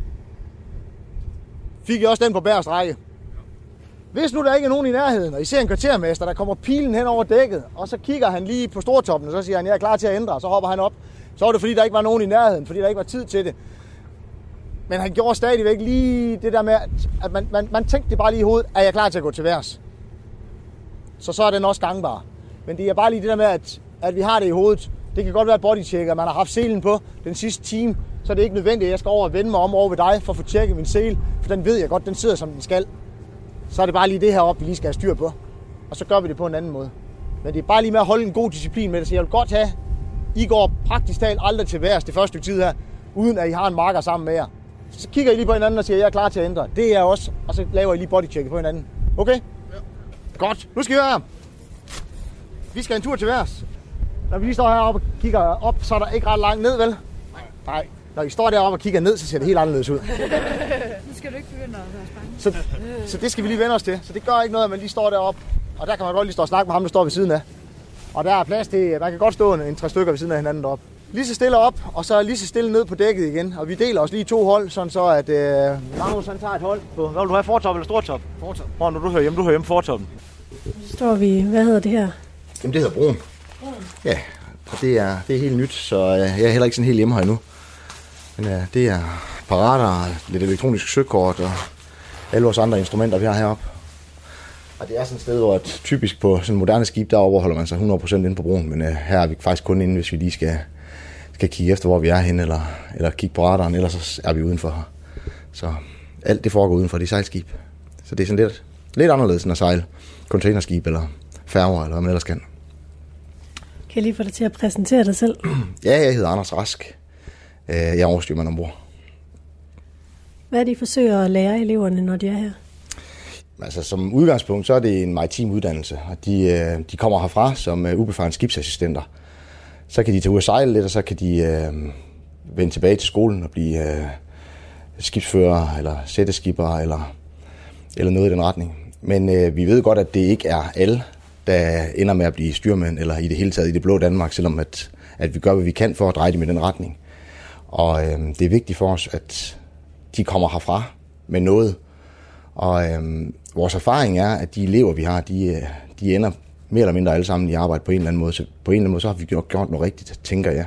Fik I også den på bærest række? Hvis nu der ikke er nogen i nærheden, og I ser en kvartermester, der kommer pilen hen over dækket, og så kigger han lige på stortoppen, og så siger han, jeg er klar til at ændre, og så hopper han op. Så var det fordi, der ikke var nogen i nærheden, fordi der ikke var tid til det. Men han gjorde stadigvæk lige det der med, at man, man, man tænkte det bare lige i hovedet, er jeg klar til at gå til værs? Så så er den også gangbar. Men det er bare lige det der med, at, at vi har det i hovedet. Det kan godt være bodycheck, at man har haft selen på den sidste time, så er det ikke nødvendigt, at jeg skal over og vende mig om over ved dig for at få tjekket min sele, for den ved jeg godt, den sidder som den skal. Så er det bare lige det her op, vi lige skal have styr på. Og så gør vi det på en anden måde. Men det er bare lige med at holde en god disciplin med det, så jeg vil godt have, i går praktisk talt aldrig til værs det første stykke tid her, uden at I har en marker sammen med jer. Så kigger I lige på hinanden og siger, jeg er klar til at ændre. Det er jeg også, og så laver I lige bodycheck på hinanden. Okay? Ja. Godt. Nu skal I høre her. Vi skal en tur til værs. Når vi lige står heroppe og kigger op, så er der ikke ret langt ned, vel? Nej. Nej. Når I står deroppe og kigger ned, så ser det helt anderledes ud. nu skal du ikke begynde at være spændt. Så, så det skal vi lige vende os til. Så det gør ikke noget, at man lige står deroppe. Og der kan man godt lige stå og snakke med ham, der står ved siden af. Og der er plads til, man kan godt stå en, en tre stykker ved siden af hinanden deroppe. Lige så stille op, og så lige så stille ned på dækket igen. Og vi deler os lige to hold, sådan så at øh, Magnus han tager et hold på, hvad vil du have, fortop eller stortop? Fortop. Hvor når du hører hjemme, du hører hjemme fortoppen. Står vi, hvad hedder det her? Jamen, det hedder broen. Ja, og det er, det er helt nyt, så øh, jeg er heller ikke sådan helt hjemme her endnu. Men øh, det er parater, lidt elektronisk søkort og alle vores andre instrumenter, vi har heroppe. Og det er sådan et sted, hvor et, typisk på sådan moderne skib, der overholder man sig 100% inde på broen, men øh, her er vi faktisk kun inde, hvis vi lige skal, skal kigge efter, hvor vi er henne, eller, eller kigge på radaren, ellers så er vi udenfor. Så alt det foregår udenfor, det er sejlskib. Så det er sådan lidt, lidt anderledes end at sejle containerskib, eller færger, eller hvad man ellers kan. Kan jeg lige få dig til at præsentere dig selv? Ja, jeg hedder Anders Rask. Øh, Jeg er overstyrmand ombord. Hvad er det, I forsøger at lære eleverne, når de er her? Altså, som udgangspunkt, så er det en maritim uddannelse, og de, øh, de kommer herfra som øh, ubefarne skibsassistenter. Så kan de tage ud og sejle lidt, og så kan de øh, vende tilbage til skolen og blive øh, skibsfører, eller sætteskibere, eller, eller noget i den retning. Men øh, vi ved godt, at det ikke er alle, der ender med at blive styrmænd, eller i det hele taget i det blå Danmark, selvom at, at vi gør, hvad vi kan for at dreje dem i den retning. Og øh, det er vigtigt for os, at de kommer herfra med noget, og, øh, vores erfaring er, at de elever, vi har, de, øh, de ender mere eller mindre alle sammen i arbejde på en eller anden måde. Så på en eller anden måde, så har vi gjort, gjort noget rigtigt, tænker jeg.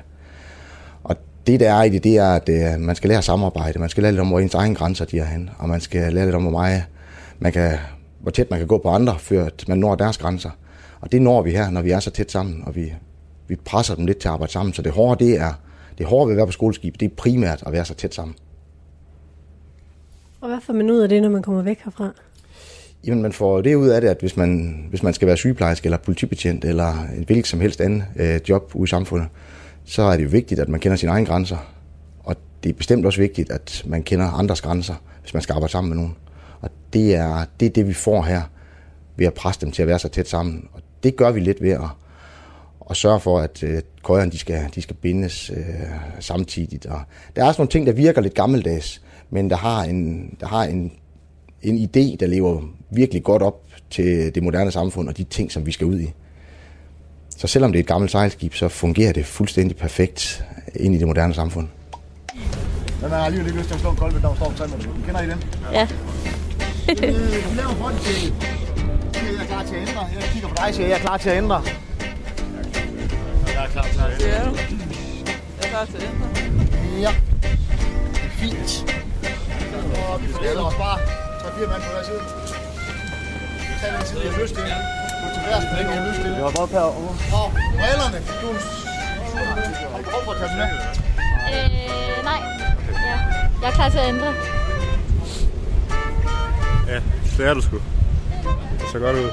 Og det, der er i det, det er, at øh, man skal lære at samarbejde. Man skal lære lidt om, hvor ens egen grænser de er hen. Og man skal lære lidt om, hvor, meget man kan, hvor tæt man kan gå på andre, før man når deres grænser. Og det når vi her, når vi er så tæt sammen, og vi, vi presser dem lidt til at arbejde sammen. Så det hårde, det er, det hårde ved at være på skoleskib, det er primært at være så tæt sammen. Og hvad får man ud af det, når man kommer væk herfra? Jamen, man får det ud af det, at hvis man, hvis man skal være sygeplejerske eller politibetjent eller en hvilket som helst anden øh, job ude i samfundet, så er det jo vigtigt, at man kender sine egne grænser. Og det er bestemt også vigtigt, at man kender andres grænser, hvis man skal arbejde sammen med nogen. Og det er det, er det vi får her, ved at presse dem til at være så tæt sammen. Og det gør vi lidt ved at, at sørge for, at øh, køjerne de skal, de skal bindes øh, samtidigt. Og der er også nogle ting, der virker lidt gammeldags, men der har en, der har en, en idé, der lever virkelig godt op til det moderne samfund og de ting, som vi skal ud i. Så selvom det er et gammelt sejlskib, så fungerer det fuldstændig perfekt ind i det moderne samfund. Men man har alligevel ikke lyst til at slå en kold der står på. Kender I den? Ja. Øh, Du laver for det til. Jeg er klar til at ændre. Jeg kigger på dig, siger jeg er klar til at ændre. Jeg er klar til at er du. Jeg er klar til at ændre. Ja. Det er fint. Og vi fordeler os bare 3-4 mand på hver side. Du er har. Det var bare herovre. Og brillerne. Du har behov for at tage dem med. Øh, nej. Ja. Jeg er klar til at ændre. Ja, det er du sgu. Godt ud.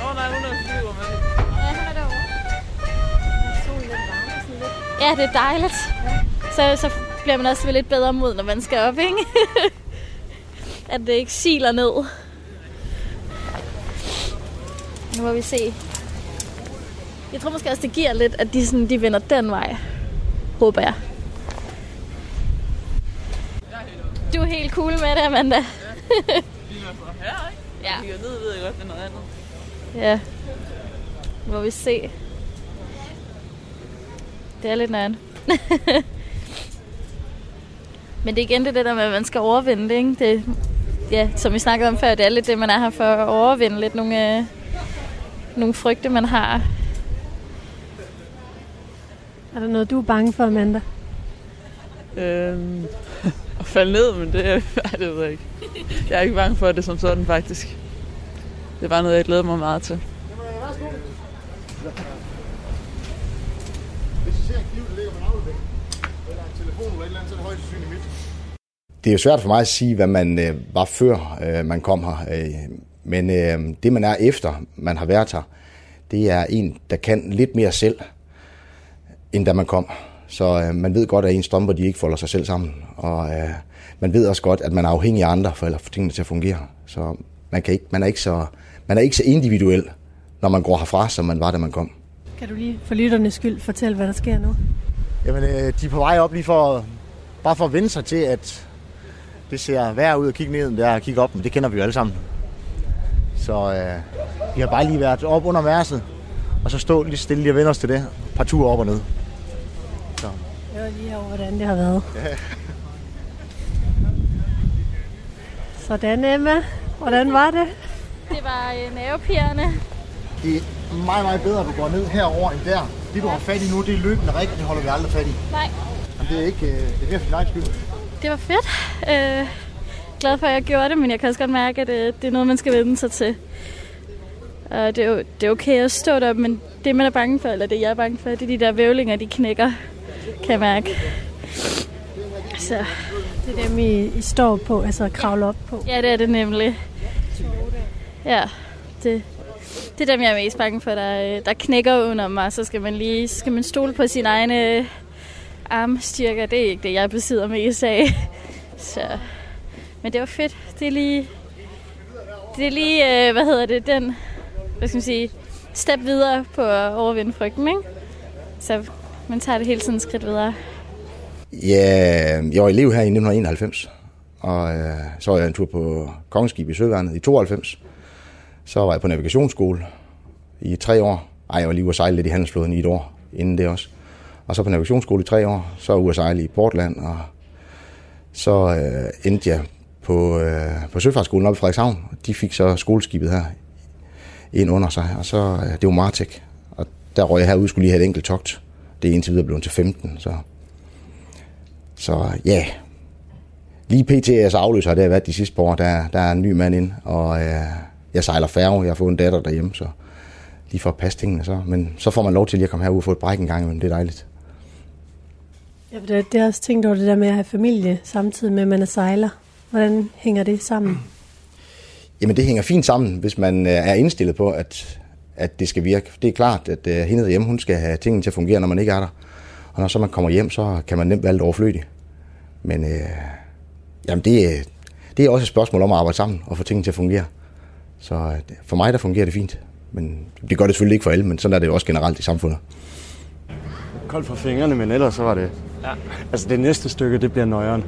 Nå, er det. Ja, han er derovre. Ja, det er dejligt. Så, så bliver man også ved lidt bedre mod, når man skal op, ikke? At det ikke siler ned. Nu må vi se. Jeg tror måske også, det giver lidt, at de, sådan, de vender den vej. Håber jeg. Du er helt cool med det, Amanda. Lige med fra her, ikke? Ja. Jeg ned, ved jeg godt, det er noget andet. Ja. Nu må vi se. Det er lidt nøjeren. Men det er igen det der med, at man skal overvinde det, ikke? Det, ja, som vi snakkede om før, det er lidt det, man er her for at overvinde lidt nogle, øh, nogle frygte, man har. Er der noget, du er bange for, Amanda? Øhm, at falde ned, men det, er- ej, det ved jeg ikke. Jeg er ikke bange for det som sådan, faktisk. Det er bare noget, jeg glæder mig meget til. Hvis I ser en kniv, der ligger på en aflevering, eller en telefon eller et eller andet, så er det højst sandsynligt mit. Det er jo svært for mig at sige, hvad man øh, var før øh, man kom her. Øh, men øh, det man er efter man har været her, det er en, der kan lidt mere selv, end da man kom. Så øh, man ved godt, at ens strømper de ikke folder sig selv sammen. Og øh, man ved også godt, at man er afhængig af andre for at få tingene til at fungere. Så man, kan ikke, man, er ikke så, man er ikke så individuel, når man går herfra, som man var, da man kom. Kan du lige for lytternes skyld fortælle, hvad der sker nu? Jamen, øh, de er på vej op lige for, bare for at vende sig til, at det ser værre ud at kigge ned, end det er at kigge op, men det kender vi jo alle sammen. Så øh, vi har bare lige været op under værset, og så stå lige stille lige og vende os til det. Et par ture op og ned. Så. Jeg var lige over, hvordan det har været. Ja. Sådan, Emma. Hvordan var det? Det var øh, nervepirrende. Det er meget, meget bedre, at du går ned herover end der. Det, du har fat i nu, det er løbende rig, og det holder vi aldrig fat i. Nej. Men det er ikke øh, det er mere for din egen skyld. Det var fedt. Øh, glad for, at jeg gjorde det, men jeg kan også godt mærke, at øh, det er noget, man skal vende sig til. Og det er, jo, det er okay at stå der, men det, man er bange for, eller det, jeg er bange for, det er de der vævlinger, de knækker, kan jeg mærke. Så. Det er dem, I, I står på, altså kravler op på. Ja, det er det nemlig. Ja, det, det er dem, jeg er mest bange for, der, der knækker under mig. Så skal man lige skal man stole på sine egne armstyrker. Det er ikke det, jeg besidder mest af. Så. Men det var fedt. Det er lige, det er lige øh, hvad hedder det, den, hvad skal man sige, step videre på at overvinde frygten, ikke? Så man tager det hele tiden skridt videre. Ja, jeg var elev her i 1991, og øh, så var jeg en tur på Kongeskib i Søværnet i 92. Så var jeg på navigationsskole i tre år. Ej, jeg var lige ude at sejle lidt i handelsflåden i et år, inden det også. Og så på navigationsskole i tre år, så USA i Portland og så øh, endte jeg på, øh, på Søfartsskolen oppe i Frederikshavn. De fik så skoleskibet her ind under sig, og så øh, det var Martek. Og der røg jeg herude, skulle lige have et enkelt togt. Det er indtil videre blevet til 15, så... Så ja, lige PTS afløser, det har været de sidste par år. Der, der er en ny mand ind, og øh, jeg sejler færge. Jeg har fået en datter derhjemme, så lige for at passe tingene så. Men så får man lov til lige at komme herud og få et bræk en gang, men det er dejligt. Ja, det, det er også tænkt over det der med at have familie samtidig med, at man er sejler. Hvordan hænger det sammen? Jamen det hænger fint sammen, hvis man øh, er indstillet på, at, at det skal virke. Det er klart, at uh, hende derhjemme, hun skal have tingene til at fungere, når man ikke er der. Og når så man kommer hjem, så kan man nemt være lidt overflødig. Men uh, jamen det, det er også et spørgsmål om at arbejde sammen og få tingene til at fungere. Så for mig, der fungerer det fint. Men det gør det selvfølgelig ikke for alle, men sådan er det jo også generelt i samfundet. Koldt for fingrene, men ellers så var det... Ja. Altså det næste stykke, det bliver nøjeren.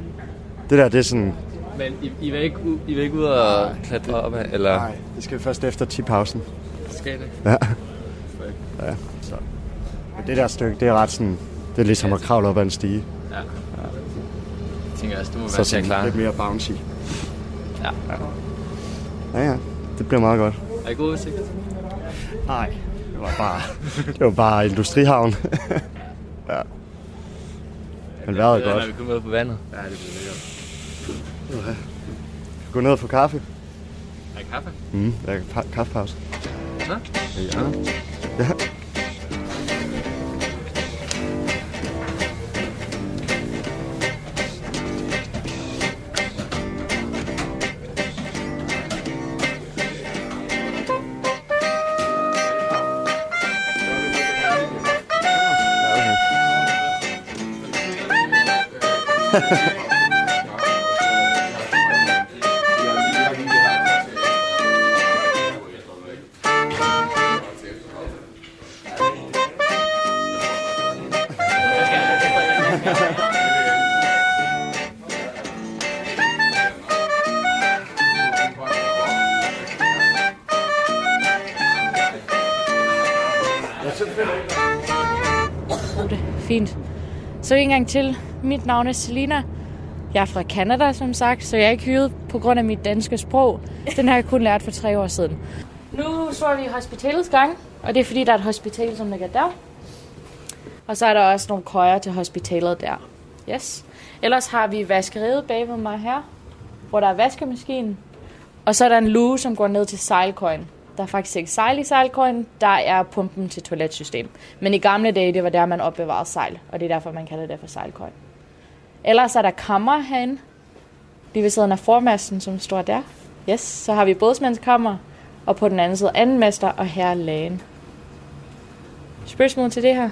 Det der, det er sådan... Men I, I, vil, ikke, I vil ikke ud og klatre op af, eller? Nej, det skal vi først efter 10-pausen. Skal det? Ja. Ja, så. Men det der stykke, det er ret sådan... Det er ligesom at kravle op ad en stige. Ja. Jeg tænker også, du må Så være til at klare. lidt mere bouncy. Ja. Ja, ja. Det bliver meget godt. Er I god udsigt? Nej, det var bare, det var bare industrihavn. ja. Men vejret er Når godt. vi kommer ud på vandet. Ja, det bliver lækkert. Ja. Gå ned og få kaffe. Er I kaffe? Mm, der er pa- kaffepause. Nå? Ja. ja. Fint. Så en gang til. Mit navn er Selina. Jeg er fra Canada, som sagt, så jeg er ikke hyret på grund af mit danske sprog. Den har jeg kun lært for tre år siden. Nu står vi i hospitalets gang, og det er fordi, der er et hospital, som ligger der. Og så er der også nogle køjer til hospitalet der. Yes. Ellers har vi vaskeriet bag ved mig her, hvor der er vaskemaskinen. Og så er der en luge, som går ned til sejlkøjen. Der er faktisk ikke sejl i sejlkøjen, der er pumpen til toiletsystem. Men i gamle dage, det var der, man opbevarede sejl, og det er derfor, man kalder det for sejlkøjen. Ellers er der kammer herinde, lige ved siden af formasten, som står der. Yes, så har vi bådsmandskammer, og på den anden side anden mester, og her er lægen. Spørgsmål til det her?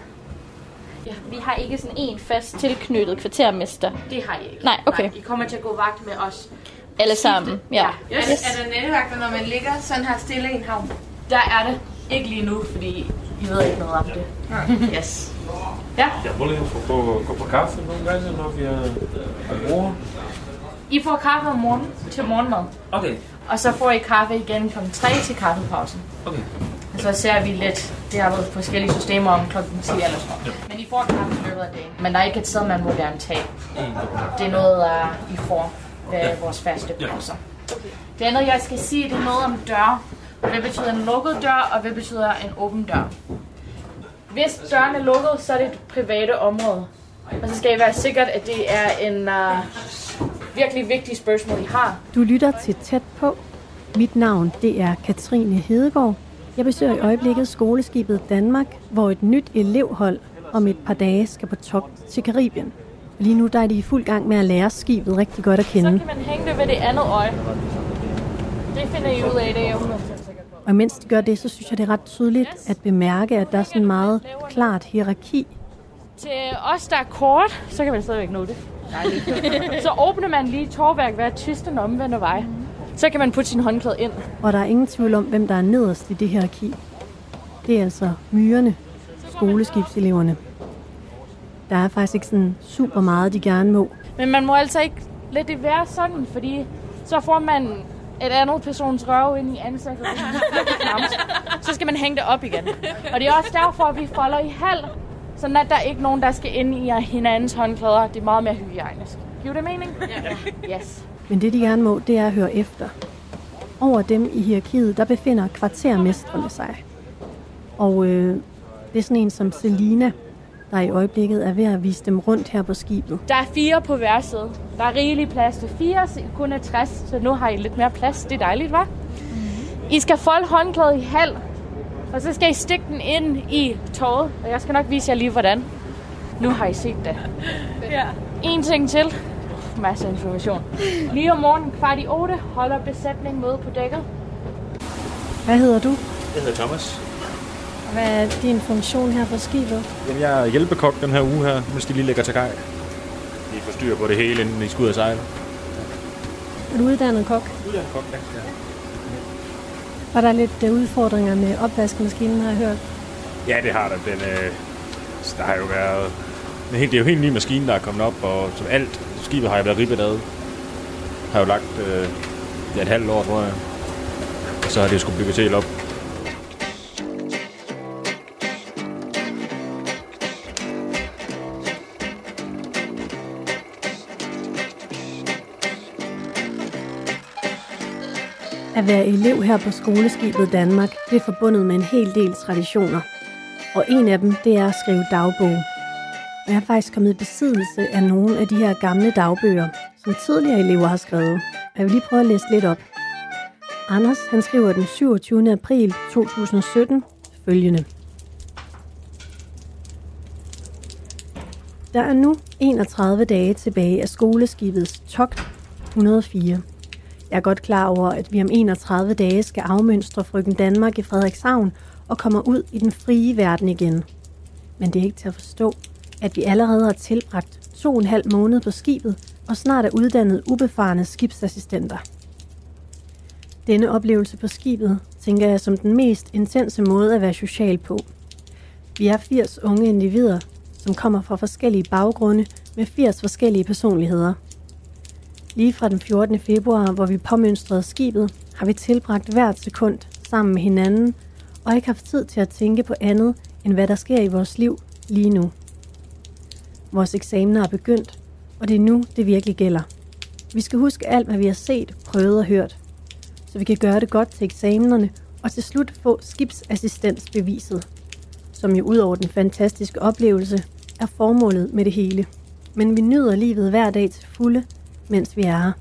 Ja, vi har ikke sådan en fast tilknyttet kvartermester. Det har I ikke. Nej, okay. Nej, I kommer til at gå vagt med os. Alle sammen, ja. Ja. Er, er der nattevagter, når man ligger sådan her stille i en havn? Der er det. Ikke lige nu, fordi I ved ikke noget om det. Yes. Ja. På kaffe nogle gange, når vi er på bord. I får kaffe om morgenen til morgenmad. Okay. Og så får I kaffe igen kl. 3 til kaffepausen. Okay. Og så ser vi lidt, det har været forskellige systemer om kl. 10 eller sådan noget. Men I får kaffe i løbet af dagen. Men der er ikke et sted, man må gerne tage. Det er noget, uh, I får ved vores faste pauser. Det andet, jeg skal sige, det er noget om dør. Hvad betyder en lukket dør, og hvad betyder en åben dør? Hvis døren er lukket, så er det et private område. Og så skal I være sikkert, at det er en uh, virkelig vigtig spørgsmål, I har. Du lytter til Tæt på. Mit navn det er Katrine Hedegaard. Jeg besøger i øjeblikket skoleskibet Danmark, hvor et nyt elevhold om et par dage skal på togt til Karibien. Lige nu der er de i fuld gang med at lære skibet rigtig godt at kende. Så kan man hænge det ved det andet øje. Det finder I ud af, det er jeg 100% sikker på. Og mens de gør det, så synes jeg, det er ret tydeligt at bemærke, at der er sådan en meget klart hierarki. Til os, der er kort, så kan man stadigvæk nå det. så åbner man lige tårværk hver tyst den omvendte vej. Så kan man putte sin håndklæde ind. Og der er ingen tvivl om, hvem der er nederst i det hierarki. Det er altså myrerne, skoleskibseleverne. Der er faktisk ikke sådan super meget, de gerne må. Men man må altså ikke lade det være sådan, fordi så får man et andet persons røv ind i ansigtet. så skal man hænge det op igen. Og det er også derfor, at vi folder i halv, sådan at der er ikke nogen, der skal ind i hinandens håndklæder. Det er meget mere hygiejnisk. Giver det mening? Ja. Yes. Men det, de gerne må, det er at høre efter. Over dem i hierarkiet, der befinder kvartermestrene sig. Og øh, det er sådan en som Selina, der i øjeblikket er ved at vise dem rundt her på skibet. Der er fire på hver side. Der er rigelig plads til fire, så kun er 60, så nu har I lidt mere plads. Det er dejligt, hva'? I skal folde håndklædet i halv, og så skal I stikke den ind i toget, og jeg skal nok vise jer lige, hvordan. Nu har I set det. Ja. En ting til. Masser af information. Lige om morgenen kvart i 8 holder besætningen møde på dækket. Hvad hedder du? Jeg hedder Thomas. Hvad er din funktion her på skibet? Jamen, jeg er hjælpekok den her uge her, mens de lige ligger til kaj. De får styr på det hele, inden de skal ud og sejle. Er du uddannet kok? Uddannet kok, ja. Var der lidt øh, udfordringer med opvaskemaskinen, har jeg hørt? Ja, det har der. Den, øh, der har jo været... Det er jo helt ny maskine, der er kommet op, og som alt skibet har jo været ribbet ad. Har jo lagt øh, ja, et halvt år, tror jeg. Og så har det skulle bygges helt op. At være elev her på skoleskibet Danmark, det er forbundet med en hel del traditioner. Og en af dem, det er at skrive dagbog. Og jeg er faktisk kommet i besiddelse af nogle af de her gamle dagbøger, som tidligere elever har skrevet. Og jeg vil lige prøve at læse lidt op. Anders, han skriver den 27. april 2017 følgende. Der er nu 31 dage tilbage af skoleskibets togt 104. Jeg er godt klar over, at vi om 31 dage skal afmønstre frygten Danmark i Frederikshavn og kommer ud i den frie verden igen. Men det er ikke til at forstå, at vi allerede har tilbragt to og en halv måned på skibet og snart er uddannet ubefarne skibsassistenter. Denne oplevelse på skibet tænker jeg som den mest intense måde at være social på. Vi er 80 unge individer, som kommer fra forskellige baggrunde med 80 forskellige personligheder. Lige fra den 14. februar, hvor vi påmønstrede skibet, har vi tilbragt hvert sekund sammen med hinanden og ikke haft tid til at tænke på andet, end hvad der sker i vores liv lige nu. Vores eksamener er begyndt, og det er nu, det virkelig gælder. Vi skal huske alt, hvad vi har set, prøvet og hørt, så vi kan gøre det godt til eksamenerne og til slut få skibsassistensbeviset, som jo ud over den fantastiske oplevelse er formålet med det hele. Men vi nyder livet hver dag til fulde, mens vi er her.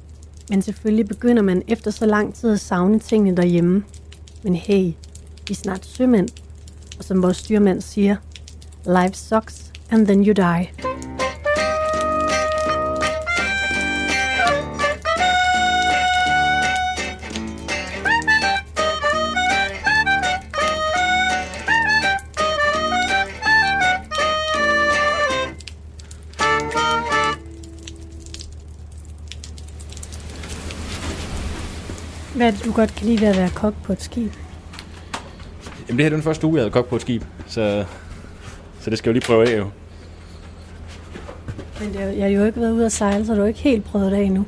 Men selvfølgelig begynder man efter så lang tid at savne tingene derhjemme. Men hey, vi er snart sømænd, og som vores styrmand siger, life sucks, and then you die. Hvad du godt kan lide ved at være kok på et skib? Jamen, det her er den første uge, jeg havde kogt på et skib, så, så det skal jeg jo lige prøve af jo. Men det jeg har jo ikke været ude at sejle, så du har ikke helt prøvet det af endnu.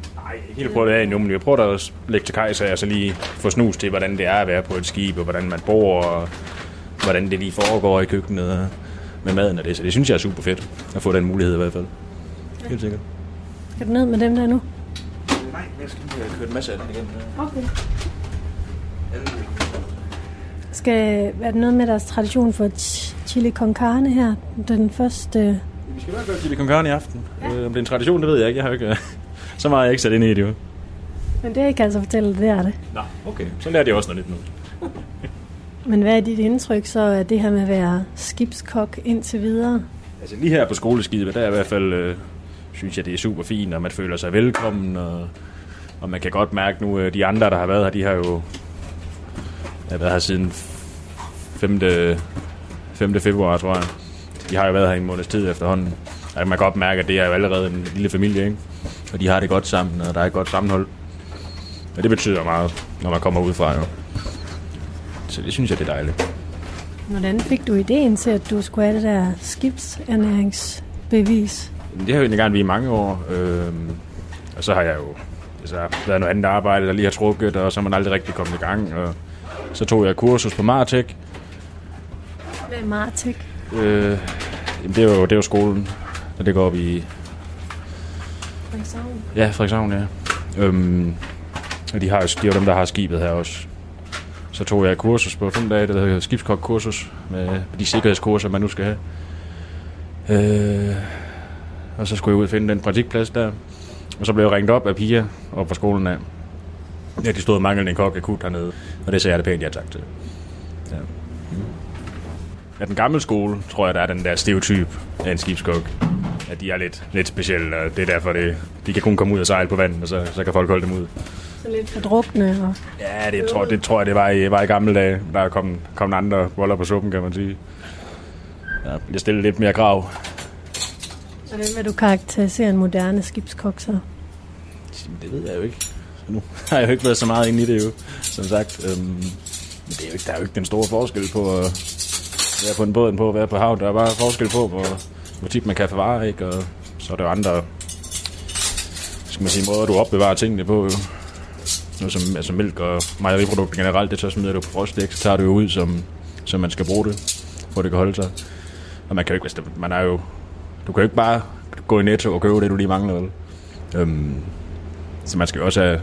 Ikke helt prøve det af endnu, men jeg prøver da at lægge til kaj, så jeg så lige får snus til, hvordan det er at være på et skib, og hvordan man bor, og hvordan det lige foregår i køkkenet og med maden og det. Så det synes jeg er super fedt at få den mulighed i hvert fald. Helt sikkert. Skal du ned med dem der nu? Nej, jeg skal lige have kørt en masse af den igen. Okay. Skal, er det noget med deres tradition for ch- chili con carne her? Den første... Vi skal nok gøre chili con carne i aften. Ja. Øh, om det er en tradition, det ved jeg ikke. Jeg har ikke så meget jeg ikke sat ind i det jo. Men det kan jeg altså fortælle, det er det. Nå, okay. Så lærte jeg også noget nyt nu. Men hvad er dit indtryk så af det her med at være skibskok indtil videre? Altså lige her på skoleskibet, der er i hvert fald, øh, synes jeg, det er super fint, og man føler sig velkommen, og, og man kan godt mærke nu, øh, de andre, der har været her, de har jo har været her siden 5. 5. februar, tror jeg. De har jo været her i en måneds tid efterhånden. Og man kan godt mærke, at det er jo allerede en lille familie, ikke? Og de har det godt sammen, og der er et godt sammenhold. Og det betyder meget, når man kommer udefra, jo. Så det synes jeg, det er dejligt. Hvordan fik du ideen til, at du skulle have det der skibsernæringsbevis? Det har jo egentlig gerne været i mange år. Øhm, og så har jeg jo altså, været noget andet arbejde, der lige har trukket, og så er man aldrig rigtig kommet i gang. Og så tog jeg kursus på Martek. Hvad er Martek? Øh, jamen, det, er jo, det er jo skolen, der ligger op i Frederikshavn. Ja, Frederikshavn, ja. Øhm, og de, har, de er jo dem, der har skibet her også. Så tog jeg kursus på fem dage, der hedder skibskok-kursus, med de sikkerhedskurser, man nu skal have. Øh, og så skulle jeg ud og finde den praktikplads der. Og så blev jeg ringet op af piger op fra skolen af. Ja, de stod og manglede en kok akut hernede. Og det sagde jeg det pænt ja tak til. Ja. Ja, den gamle skole, tror jeg, der er den der stereotyp af en skibskok. At de er lidt, lidt specielle, og det er derfor, det, de kan kun komme ud og sejle på vandet, og så, så kan folk holde dem ud. Så lidt fordrukne. Og... Ja, det tror, det tror jeg, det var i, var i gamle dage. Der kom, kom andre boller på suppen, kan man sige. Ja, jeg stillede lidt mere grav. Hvordan vil du karakterisere en moderne skibskok så? Det ved jeg jo ikke. Så Nu har jeg jo ikke været så meget inde i det jo, som sagt. Øhm, det er jo ikke, der er jo ikke den store forskel på øh, at være på en båd end på at være på hav. Der er bare forskel på, hvor, hvor tit man kan forvare, ikke? Og så er der jo andre skal man sige, måder, du opbevarer tingene på. Jo. Noget som altså mælk og mejeriprodukter generelt, det så smider du på frostdæk, så tager du jo ud, som, som man skal bruge det, hvor det kan holde sig. Og man kan jo ikke, altså, man er jo, du kan jo ikke bare gå i netto og købe det, du lige mangler, vel? Øhm, så man skal jo også have,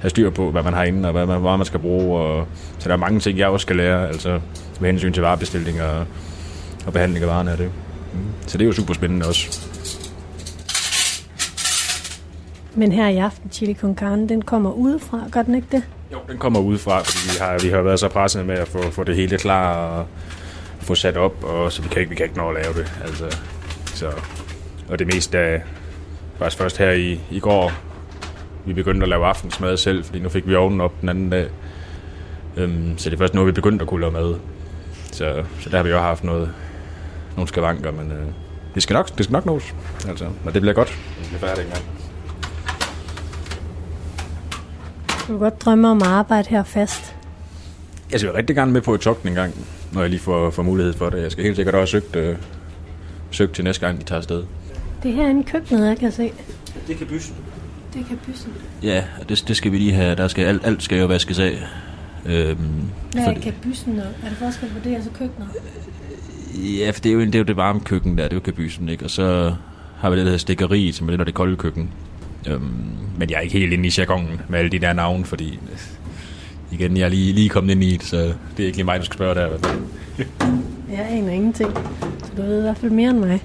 have styr på, hvad man har inde, og hvad man, hvad man skal bruge. Og, så der er mange ting, jeg også skal lære, altså med hensyn til varebestilling og, og behandling af varerne af det. Mm. Så det er jo super spændende også. Men her i aften, chili con carne, den kommer udefra, gør den ikke det? Jo, den kommer udefra, fordi vi har, vi har været så presset med at få, få det hele klar og få sat op, og så vi kan ikke, vi kan ikke nå at lave det. Altså, så, og det meste af, faktisk først her i, i går, vi begyndte at lave aftensmad selv, fordi nu fik vi ovnen op den anden dag. Øhm, så det er først nu, vi begyndte at kunne lave mad. Så, så der har vi jo haft noget, nogle skavanker, men øh, det, skal nok, det skal nok nås. Altså, og det bliver godt. Det bliver færdigt engang. Du kan godt drømme om at arbejde her fast. Jeg vil rigtig gerne med på et togt en gang, når jeg lige får, får mulighed for det. Jeg skal helt sikkert også søgt, øh, søgt til næste gang, de tager afsted. Det er herinde i køkkenet, jeg kan se. Det kan bysen. Det kan byssen. Ja, og det, det skal vi lige have. Der skal, alt, alt skal jo vaskes af. Øhm, Hvad er og- Er det forskel på det og så køkkenet? Ja, for det er jo, det er jo det varme køkken der, det er jo kabysen, ikke? Og så har vi det, der hedder stikkeri, som er det, der er det kolde køkken. Øhm, men jeg er ikke helt inde i jargonen med alle de der navne, fordi øh, igen, jeg er lige, lige kommet ind i det, så det er ikke lige mig, du skal spørge der. Jeg aner ingenting. Så du ved i hvert fald mere end mig.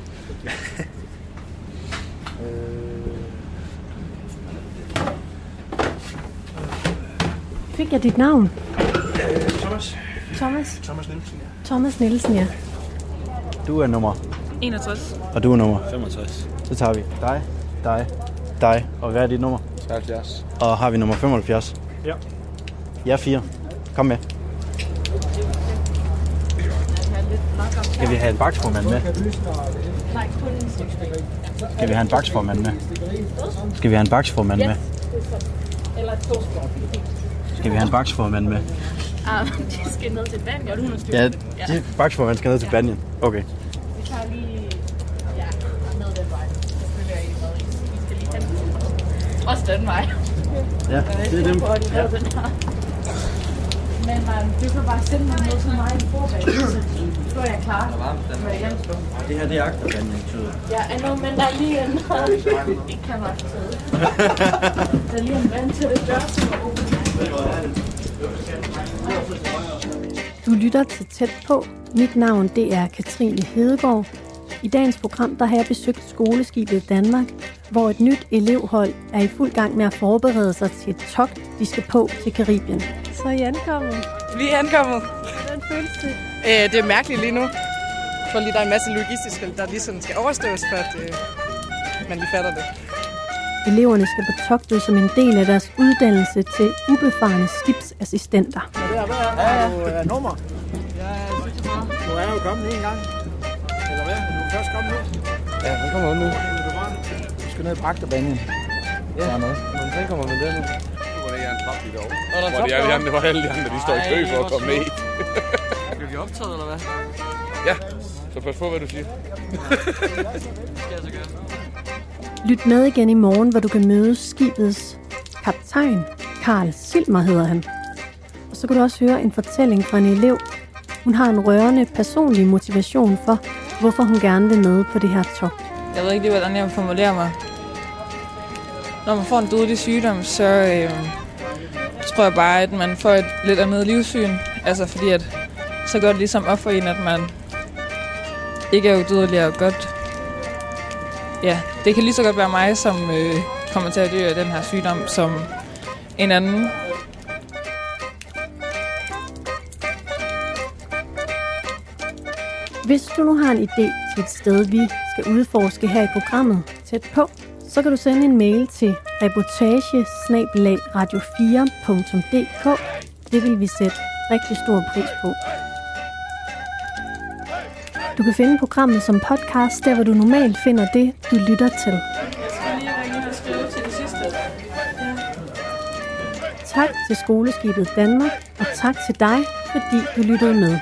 Fik jeg dit navn? Thomas. Thomas? Thomas Nielsen, ja. Thomas Nielsen, ja. Du er nummer. 61. Og du er nummer. 65. Så tager vi dig, dig, dig. Og hvad er dit nummer? 73. Og har vi nummer 75? Ja. Ja, fire. Kom med. Skal vi have en baksformand med? Skal vi have en baksformand med? Skal vi have en baksformand med? Skal vi have en baksformand med? Ah, de skal ned til og hun er styr. Ja, de baksformand skal ned til Banjen. Okay. Vi tager lige... Ja, ned den vej. Selvfølgelig er I med. I skal lige hen. Også den vej. Ja, det er dem. Ja. den. Men man, du kan bare sende mig noget til mig i forbanen, er jeg klar. Det her, det er agterbanjen, tyder. Ja, know, men der er lige en... Ikke kan man sidde. Der er lige en vand til det dør, som er åben. Du lytter til Tæt på. Mit navn det er Katrine Hedegaard. I dagens program der har jeg besøgt skoleskibet Danmark, hvor et nyt elevhold er i fuld gang med at forberede sig til et togt, de skal på til Karibien. Så er I ankommet. Vi er ankommet. Hvordan føles det? Øh, det er mærkeligt lige nu. Jeg tror lige, der er en masse logistiske, der lige sådan skal overstås, for at øh, man lige fatter det. Eleverne skal på togtet som en del af deres uddannelse til ubefarne skibsassistenter. Ja, ja. Du er nummer. Ja, du er jo kommet en gang. Eller hvad? Du er først kommet nu. Ja, den kommer nu. Du skal ned i Bragterbanen. Ja, men den kommer med den nu. Nu var det en trap der er Hvor de trap alle de andre, de andre, de står i kø for at hvor komme ned. Bliver vi optaget, eller hvad? Ja, så pas på, hvad du siger. skal jeg så gøre. Lyt med igen i morgen, hvor du kan møde skibets kaptajn. Karl Silmer hedder han. Og så kan du også høre en fortælling fra en elev. Hun har en rørende personlig motivation for, hvorfor hun gerne vil med på det her togt. Jeg ved ikke lige, hvordan jeg vil formulere mig. når man får en dødelig sygdom, så øh, tror jeg bare, at man får et lidt andet livssyn. Altså fordi, at så går det ligesom op for en, at man ikke er udødelig og godt. Ja, det kan lige så godt være mig, som øh, kommer til at dø af den her sygdom, som en anden. Hvis du nu har en idé til et sted, vi skal udforske her i programmet tæt på, så kan du sende en mail til reportage radio4.dk. Det vil vi sætte rigtig stor pris på. Du kan finde programmet som podcast, der hvor du normalt finder det, du lytter til. Tak til Skoleskibet Danmark, og tak til dig, fordi du lyttede med.